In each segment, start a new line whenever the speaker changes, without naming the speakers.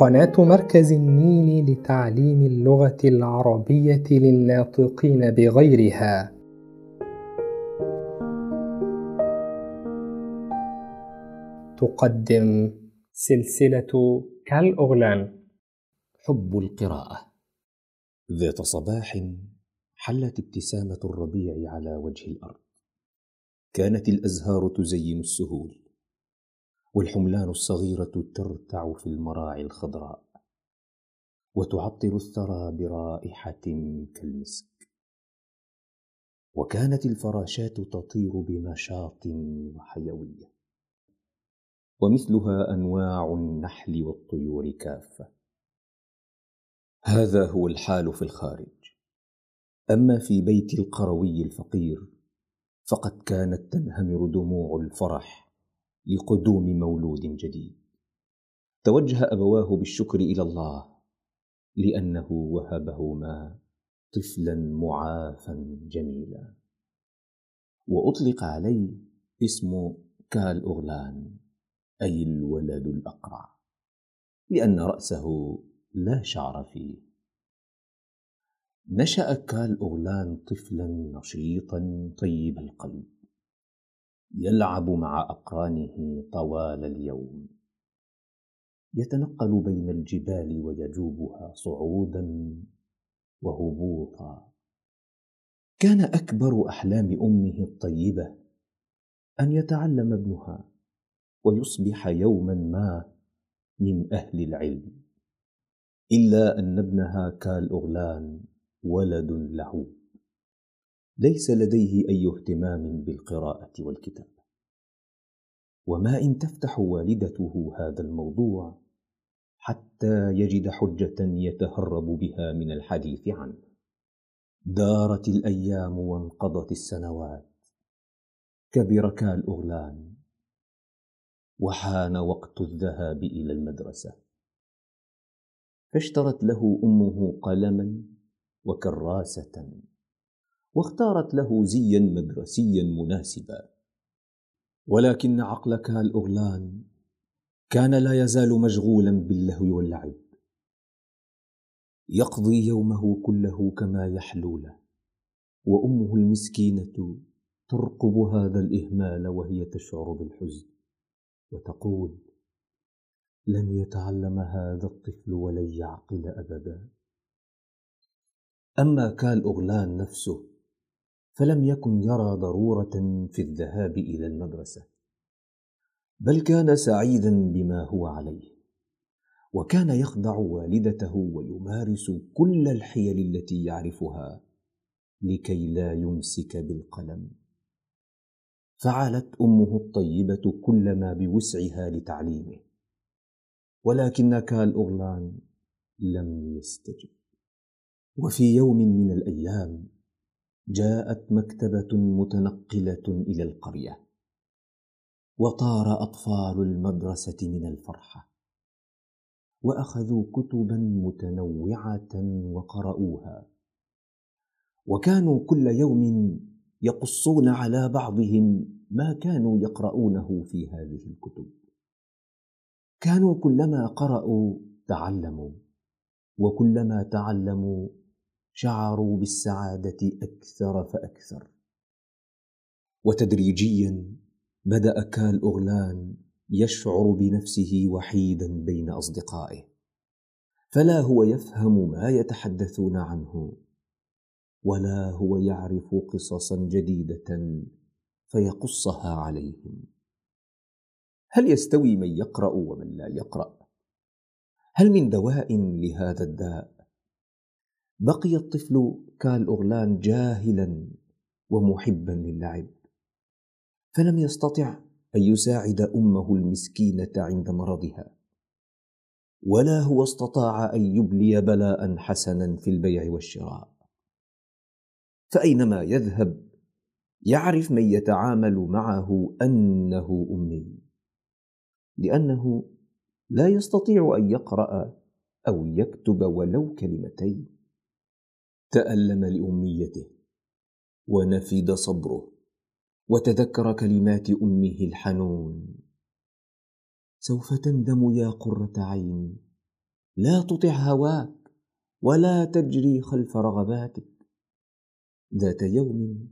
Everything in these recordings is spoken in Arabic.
قناة مركز النيل لتعليم اللغة العربية للناطقين بغيرها. تقدم سلسلة كالأغلان.
حب القراءة. ذات صباح حلت ابتسامة الربيع على وجه الأرض. كانت الأزهار تزين السهول. والحملان الصغيرة ترتع في المراعي الخضراء وتعطر الثرى برائحة كالمسك. وكانت الفراشات تطير بنشاط وحيوية ومثلها أنواع النحل والطيور كافة. هذا هو الحال في الخارج. أما في بيت القروي الفقير فقد كانت تنهمر دموع الفرح لقدوم مولود جديد. توجه أبواه بالشكر إلى الله لأنه وهبهما طفلا معافا جميلا. وأطلق عليه اسم كال اغلان أي الولد الأقرع لأن رأسه لا شعر فيه. نشأ كال اغلان طفلا نشيطا طيب القلب. يلعب مع أقرانه طوال اليوم. يتنقل بين الجبال ويجوبها صعودا وهبوطا. كان أكبر أحلام أمه الطيبة أن يتعلم ابنها ويصبح يوما ما من أهل العلم إلا أن ابنها كالاغلان ولد لعوب ليس لديه أي اهتمام بالقراءة والكتاب. وما إن تفتح والدته هذا الموضوع حتى يجد حجة يتهرب بها من الحديث عنه. دارت الأيام وانقضت السنوات. كبر كالاغلان وحان وقت الذهاب إلى المدرسة. فاشترت له أمه قلما وكراسة. واختارت له زيا مدرسيا مناسبا. ولكن عقل كالأغلان كان لا يزال مشغولا باللهو واللعب. يقضي يومه كله كما يحلو له وأمه المسكينة ترقب هذا الإهمال وهي تشعر بالحزن وتقول لن يتعلم هذا الطفل ولن يعقل ابدا. أما كالأغلان نفسه فلم يكن يرى ضرورة في الذهاب إلى المدرسة بل كان سعيدا بما هو عليه وكان يخدع والدته ويمارس كل الحيل التي يعرفها لكي لا يمسك بالقلم. فعلت أمه الطيبة كل ما بوسعها لتعليمه ولكن كالاغلان لم يستجب. وفي يوم من الأيام جاءت مكتبة متنقلة إلى القرية وطار أطفال المدرسة من الفرحة وأخذوا كتبا متنوعة وقرأوها وكانوا كل يوم يقصون على بعضهم ما كانوا يقرؤونه في هذه الكتب. كانوا كلما قرأوا تعلموا وكلما تعلموا شعروا بالسعادة أكثر فأكثر. وتدريجيا بدأ كال اغلان يشعر بنفسه وحيدا بين أصدقائه. فلا هو يفهم ما يتحدثون عنه ولا هو يعرف قصصا جديدة فيقصها عليهم. هل يستوي من يقرأ ومن لا يقرأ؟ هل من دواء لهذا الداء؟ بقي الطفل كالأغلان جاهلا ومحبا للعب فلم يستطع أن يساعد أمه المسكينة عند مرضها ولا هو استطاع أن يبلي بلاء حسنا في البيع والشراء. فأينما يذهب يعرف من يتعامل معه أنه أمي لأنه لا يستطيع أن يقرأ أو يكتب ولو كلمتين. تألم لأميته ونفد صبره وتذكر كلمات أمه الحنون. سوف تندم يا قرة عيني لا تطع هواك ولا تجري خلف رغباتك. ذات يوم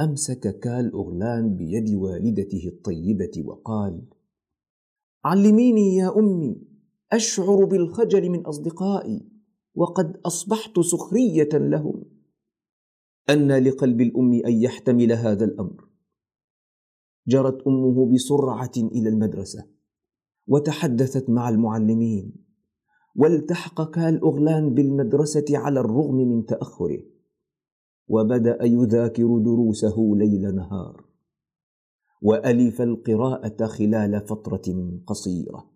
أمسك كال أغلان بيد والدته الطيبة وقال علميني يا أمي أشعر بالخجل من أصدقائي. وقد أصبحت سخرية لهم. أن لقلب الأم أن يحتمل هذا الأمر. جرت أمه بسرعة إلى المدرسة وتحدثت مع المعلمين والتحق كال اغلان بالمدرسة على الرغم من تأخره. وبدأ يذاكر دروسه ليل نهار. وألف القراءة خلال فترة قصيرة.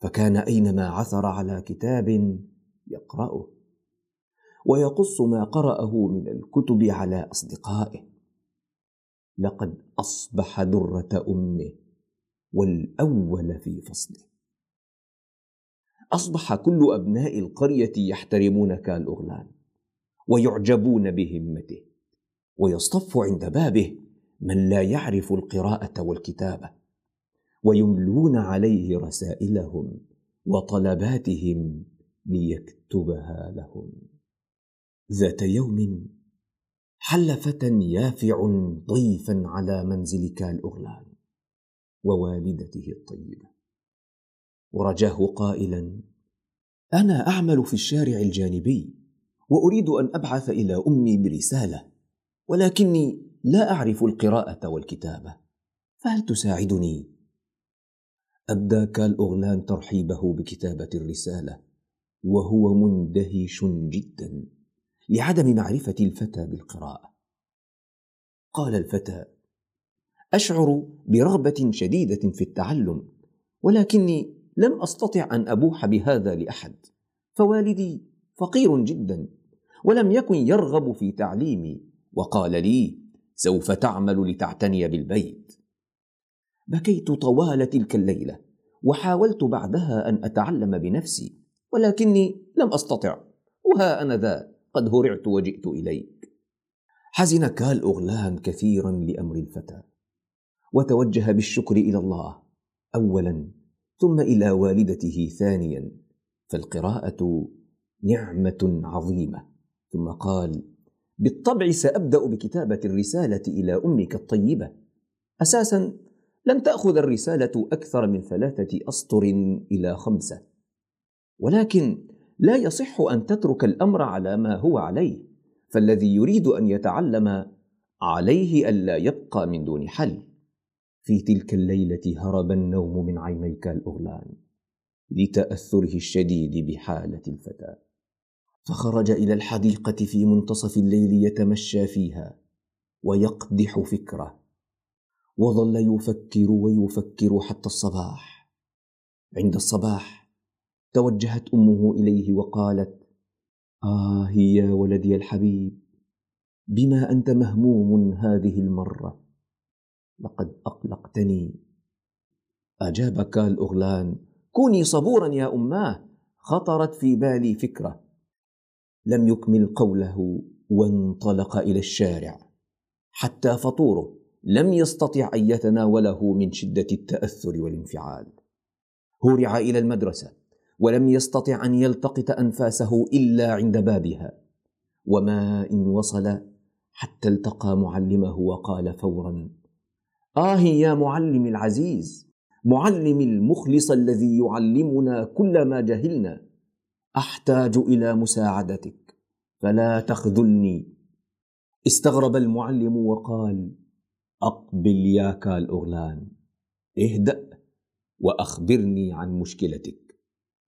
فكان أينما عثر على كتاب يقرأه. ويقص ما قرأه من الكتب على أصدقائه. لقد أصبح درة أمه والأول في فصله. أصبح كل أبناء القرية يحترمون كالاغلان ويعجبون بهمته ويصطف عند بابه من لا يعرف القراءة والكتابة ويملون عليه رسائلهم وطلباتهم ليكتبها لهم. ذات يوم حل فتى يافع ضيفا على منزل كالاغلان ووالدته الطيبة. ورجاه قائلا أنا أعمل في الشارع الجانبي وأريد أن أبعث إلى أمي برسالة ولكني لا أعرف القراءة والكتابة فهل تساعدني؟ ابدى كالاغلان ترحيبه بكتابة الرسالة. وهو مندهش جدا لعدم معرفة الفتى بالقراءة. قال الفتى أشعر برغبة شديدة في التعلم ولكني لم أستطع أن أبوح بهذا لأحد. فوالدي فقير جدا ولم يكن يرغب في تعليمي وقال لي سوف تعمل لتعتني بالبيت. بكيت طوال تلك الليلة وحاولت بعدها أن أتعلم بنفسي ولكني لم أستطع وها أنا ذا قد هرعت وجئت إليك. حزن كال أغلان كثيرا لأمر الفتى وتوجه بالشكر إلى الله. اولا ثم إلى والدته ثانيا فالقراءة نعمة عظيمة. ثم قال بالطبع سأبدأ بكتابة الرسالة إلى أمك الطيبة. أساسا لن تأخذ الرسالة أكثر من ثلاثة أسطر إلى خمسة. ولكن لا يصح أن تترك الأمر على ما هو عليه. فالذي يريد أن يتعلم عليه ألا يبقى من دون حل. في تلك الليلة هرب النوم من عينيك الاغلان لتأثره الشديد بحالة الفتى. فخرج إلى الحديقة في منتصف الليل يتمشى فيها ويقدح فكره. وظل يفكر ويفكر حتى الصباح. عند الصباح توجهت أمه إليه وقالت آه يا ولدي الحبيب بما أنت مهموم هذه المرة لقد أقلقتني. اجاب كال اغلان كوني صبورا يا أماه خطرت في بالي فكرة. لم يكمل قوله وانطلق إلى الشارع. حتى فطوره لم يستطع أن يتناوله من شدة التأثر والانفعال. هرع إلى المدرسة. ولم يستطع أن يلتقط أنفاسه إلا عند بابها. وما إن وصل حتى التقى معلمه وقال فورا آه يا معلم العزيز معلم المخلص الذي يعلمنا كل ما جهلنا أحتاج إلى مساعدتك فلا تخذلني. استغرب المعلم وقال أقبل يا كالاغلان اهدأ وأخبرني عن مشكلتك.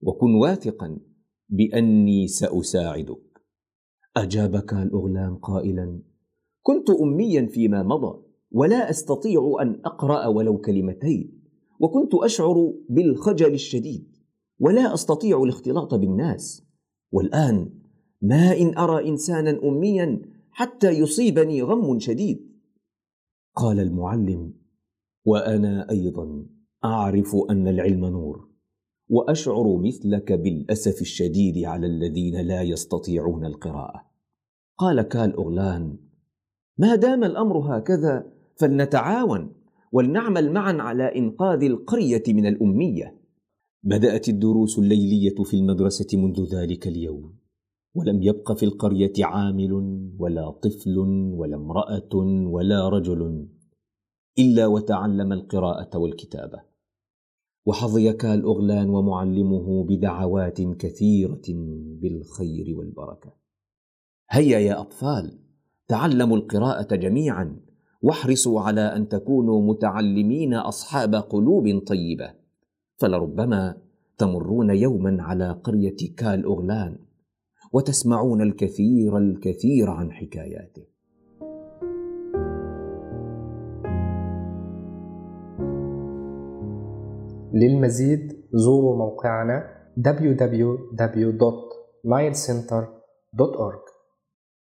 وكن واثقا بأني سأساعدك. اجاب كالاغلان قائلا كنت اميا فيما مضى ولا أستطيع أن أقرأ ولو كلمتين وكنت أشعر بالخجل الشديد ولا أستطيع الاختلاط بالناس. والآن ما إن أرى انسانا اميا حتى يصيبني غم شديد؟ قال المعلم وأنا أيضا أعرف أن العلم نور. وأشعر مثلك بالأسف الشديد على الذين لا يستطيعون القراءة. قال كال اغلان ما دام الأمر هكذا فلنتعاون ولنعمل معا على إنقاذ القرية من الأمية. بدأت الدروس الليلية في المدرسة منذ ذلك اليوم ولم يبق في القرية عامل ولا طفل ولا امرأة ولا رجل إلا وتعلم القراءة والكتابة. وحظي كال اغلان ومعلمه بدعوات كثيرة بالخير والبركة. هيا يا أطفال تعلموا القراءة جميعا واحرصوا على أن تكونوا متعلمين أصحاب قلوب طيبة. فلربما تمرون يوما على قرية كال اغلان وتسمعون الكثير الكثير عن حكاياته.
للمزيد زوروا موقعنا www.nilecenter.org